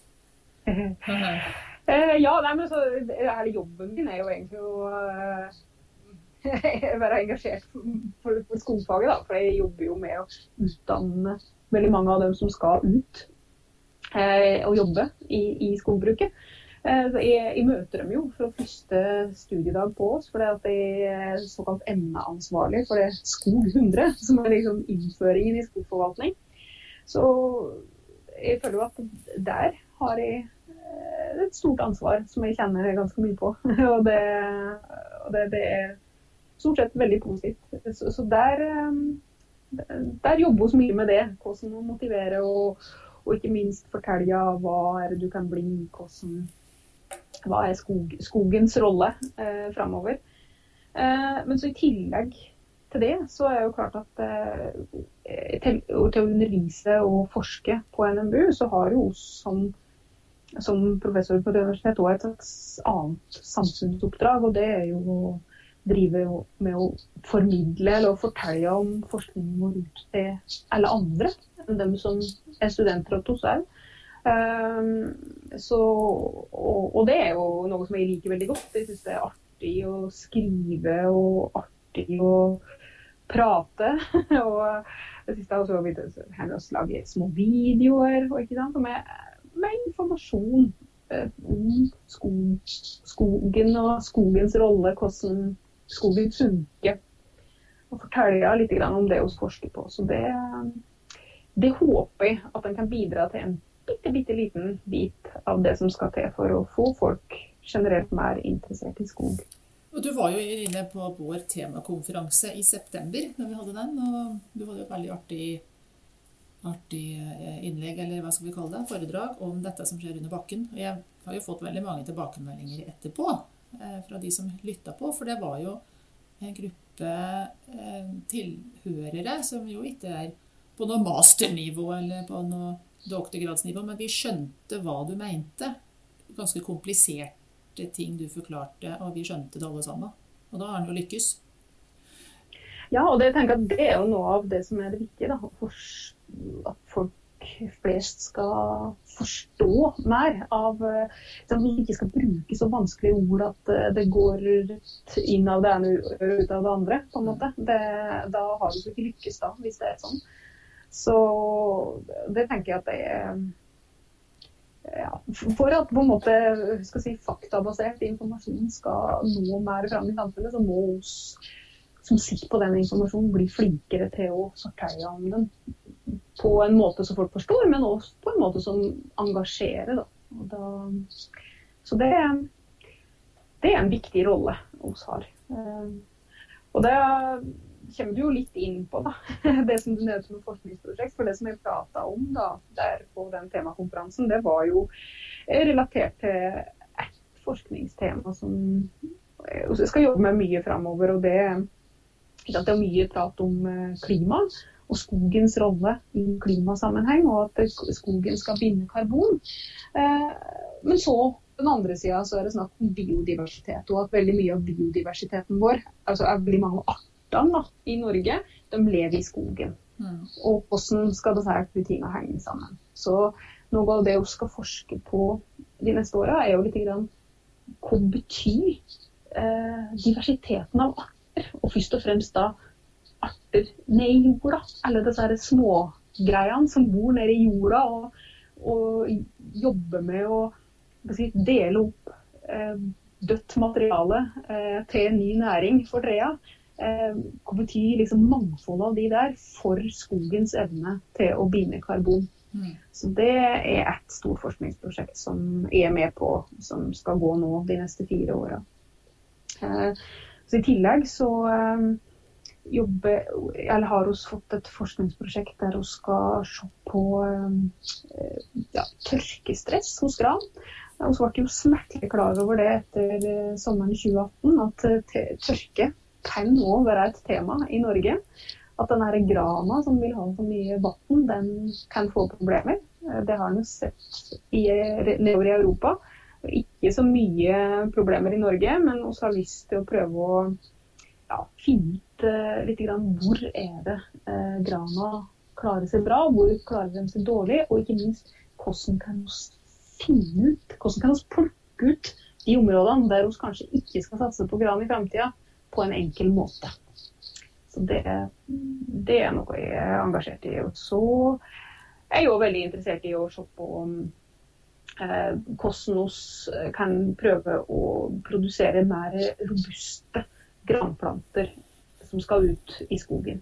Eh, ja, nei, men så hele jobben min er jo egentlig å eh, være engasjert for, for, skogfaget, da. For jeg jobber jo med å utdanne veldig mange av dem som skal ut eh, og jobbe i, i skogbruket. Eh, så jeg, jeg møter dem jo fra første studiedag på oss, for jeg er såkalt emneansvarlig for det Skog 100, som er liksom innføringen i skogforvaltning. Så jeg føler jo at der har jeg et stort ansvar som jeg kjenner ganske mye på. og det, og det, det er stort sett veldig positivt. Så, så der, eh, der jobber vi mye med det. Hvordan å motivere og, og ikke minst fortelle hva er det du kan bli. Hvordan, hva er skog, skogens rolle eh, framover. Eh, men så i tillegg til det, så er det jo klart at eh, til, til å undervise og forske på NMBU, så har jo oss som, som professor på det universitetet også et annet samfunnsoppdrag. Og det er jo å drive med å formidle eller å fortelle om forskningen vår ut til alle andre enn dem som er studenter hos oss òg. Og, det er jo noe som jeg liker veldig godt. Jeg syns det er artig å skrive og artig å prate. og det siste har også blitt å lage små videoer og ikke sant, med, med informasjon eh, skog, skogen og skogens rolle. Hvordan skogen funker. Og fortelle litt om det vi forsker på. Så det, det håper jeg at den kan bidra til en bitte, bitte liten bit av det som skal til for å få folk generelt mer interessert i skog. Og Du var jo inne på vår temakonferanse i september når vi hadde den. og Du hadde jo et veldig artig, artig eh, innlegg, eller hva skal vi kalle det, foredrag om dette som skjer under bakken. Og Jeg har jo fått veldig mange tilbakemeldinger etterpå eh, fra de som lytta på. For det var jo en gruppe eh, tilhørere som jo ikke er på noe masternivå eller på noe doktorgradsnivå, men vi skjønte hva du mente. Ganske kompliserte ting du forklarte, og vi skjønte det alle sammen. Og da har han jo lykkes. Ja, og det, jeg tenker at det er jo noe av det som er det viktige. Da. At folk flest skal forstå mer av At vi ikke skal bruke så vanskelige ord at eh, det går inn av det ene og ut av det andre. på en måte. Det, da har du ikke lykkes, da, hvis det er sånn. Så det tenker jeg at det er ja, for at på en måte skal si, faktabasert informasjon skal nå mer fram i samfunnet, så må oss som sitter på den informasjonen, blir flinkere til å sortere om den på en måte som folk forstår, men også på en måte som engasjerer. Da. Da, så det, det, er en viktig rolle oss har. Eh, og det kommer du jo litt inn på, da. Det som du nevnte som forskningsprosjekt. For det som jeg prata om da, der på den temakonferansen, det var jo relatert til ett forskningstema som jeg skal jobbe med mye framover. Og det, det er mye prat om eh, klima og skogens rolle i klimasammenheng, og at skogen skal binde karbon. Eh, men så på den andre sida så er det snakk om biodiversitet, og at veldig mye av biodiversiteten vår, altså er veldig mange arter artene i Norge, de lever i skogen. Mm. Og hvordan skal disse tingene henge sammen. Så noe av det vi skal forske på de neste åra, er jo litt grann hva betyr eh, diversiteten av arter? Og først og fremst da arter nede i jorda. Alle disse smågreiene som bor nede i jorda og, og jobber med å si, dele opp eh, dødt materiale eh, til ny næring for trea. Eh, hva betyr liksom mangfoldet av de der for skogens evne til å binde karbon? Mm. Så Det er et stort forskningsprosjekt som jeg er med på, som skal gå nå de neste fire åra. Eh, så I tillegg så eh, jobber, eller har vi fått et forskningsprosjekt der vi skal se på ja, tørkestress hos gran. Vi ble jo smertelig klar over det etter sommeren 2018, at tørke kan òg være et tema i Norge. At denne grana som vil ha så mye vann, den kan få problemer. Det har en sett i, nedover i Europa. Ikke så mye problemer i Norge, men også har lyst til å prøve å ja, finne ut uh, litt grann, hvor er det eh, grana klarer seg bra, hvor klarer de seg dårlig, og ikke minst hvordan kan vi finne ut, hvordan kan vi plukke ut de områdene der vi kanskje ikke skal satse på gran i framtida, på en enkel måte. Så det, det er noe jeg er engasjert i. Og så er jeg òg veldig interessert i å se på eh, hvordan vi kan prøve å produsere mer robuste granplanter som skal ut i skogen.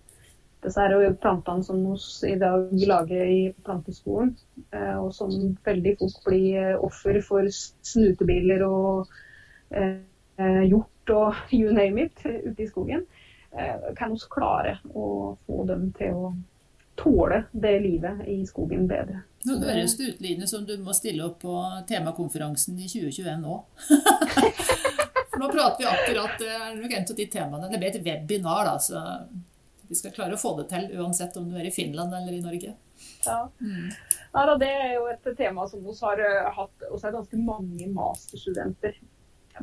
Disse er plantene som vi i dag lager i planteskolen, eh, og som veldig fort blir offer for snutebiler og eh, hjort og you name it ute i skogen, eh, kan vi klare å få dem til å tåle det livet i skogen bedre. Nå høres det ut Line, som du må stille opp på temakonferansen i 2021 nå. For nå prater vi akkurat er av de temaene. Det blir et webinar, da, så vi skal klare å få det til uansett om du er i Finland eller i Norge. Ja. Mm. ja det er jo et tema som vi har eh, hatt. Er ganske mange masterstudenter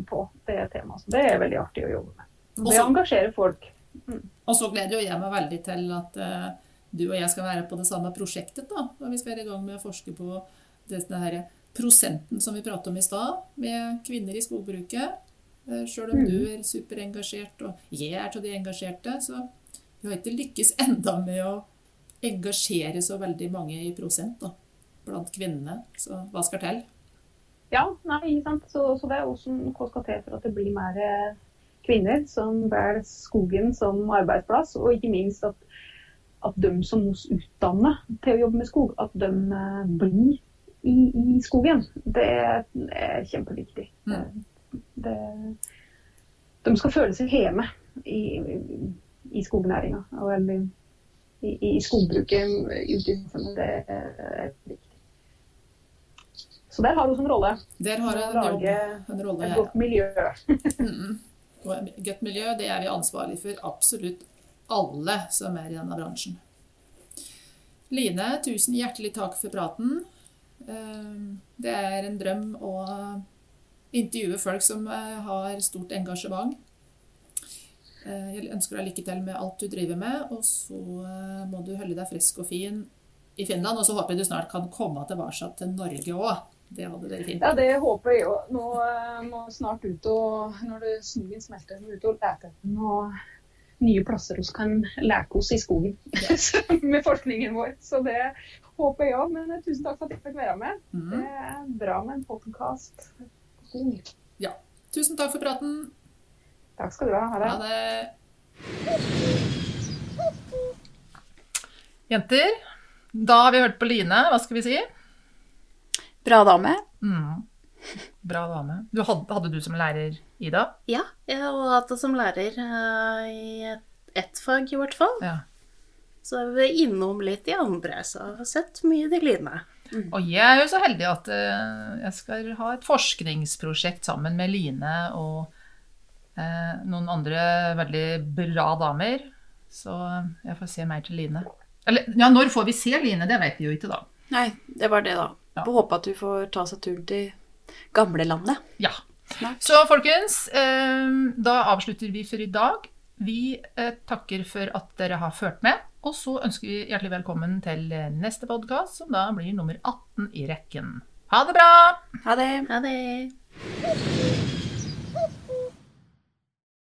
på det temaet. Så det er veldig artig å jobbe med. Det engasjerer folk. Mm. Og så gleder jeg meg veldig til at uh, du og jeg skal være på det samme prosjektet. da, og Vi skal være i gang med å forske på denne her prosenten som vi pratet om i stad, med kvinner i skogbruket. Uh, Sjøl om mm. du er superengasjert, og jeg er av de engasjerte, så vi har ikke lykkes enda med å engasjere så veldig mange i prosent da, blant kvinnene. Så hva skal til? Ja, nei, sant. Så, så det er også hva skal til for at det blir mer eh, kvinner som velger skogen som arbeidsplass, og ikke minst at, at de som vi utdanner til å jobbe med skog, at de eh, blir i, i skogen. Det er kjempeviktig. Mm. Det, de skal føle seg hjemme i, i skognæringa og eller i, i skogbruket ute i samfunnet. Det er viktig. Så der har hun en rolle. Der har hun lage en rolle. Et godt miljø. Mm. Godt miljø, det er vi ansvarlig for absolutt alle som er i denne bransjen. Line, tusen hjertelig takk for praten. Eh, Det er en drøm å intervjue folk som eh, har stort engasjement. Eh, Jeg ønsker deg lykke til med alt du driver med, og så eh, må du holde deg frisk og fin i Finland. Og så håper jeg du snart kan komme tilbake til Norge òg. Det hadde vært fint. Ja, det håper jeg òg. Nå må snart ut og når det snøen smelter, ut og lete etter noen nye plasser vi kan leke oss i skogen med forskningen vår. Så det håper jeg òg. Men eh, tusen takk for at jeg fikk være med. Mm. Det er bra med en podkast. Tusen takk for praten. Takk skal du ha. Ha det. Ha det. Jenter, da har vi hørt på Line. Hva skal vi si? Bra dame. Mm. Bra dame. Du hadde, hadde du som lærer Ida? Ja, jeg har hatt det som lærer uh, i ett ett fag i hvert fall. Ja. Så er vi innom litt i andre, så jeg har sett mye til Line. Og jeg er jo så heldig at uh, jeg skal ha et forskningsprosjekt sammen med Line og uh, noen andre veldig bra damer. Så jeg får se mer til Line. Eller ja, når får vi se Line? Det vet vi jo ikke, da. Nei, det var det, da. Ja. Håper at du får ta seg turen til gamlelandet. Ja. Så folkens, eh, da avslutter vi for i dag. Vi eh, takker for at dere har ført med. Og så ønsker vi hjertelig velkommen til eh, neste podkast, som da blir nummer 18 i rekken. Ha det bra! Ha det. Ha det.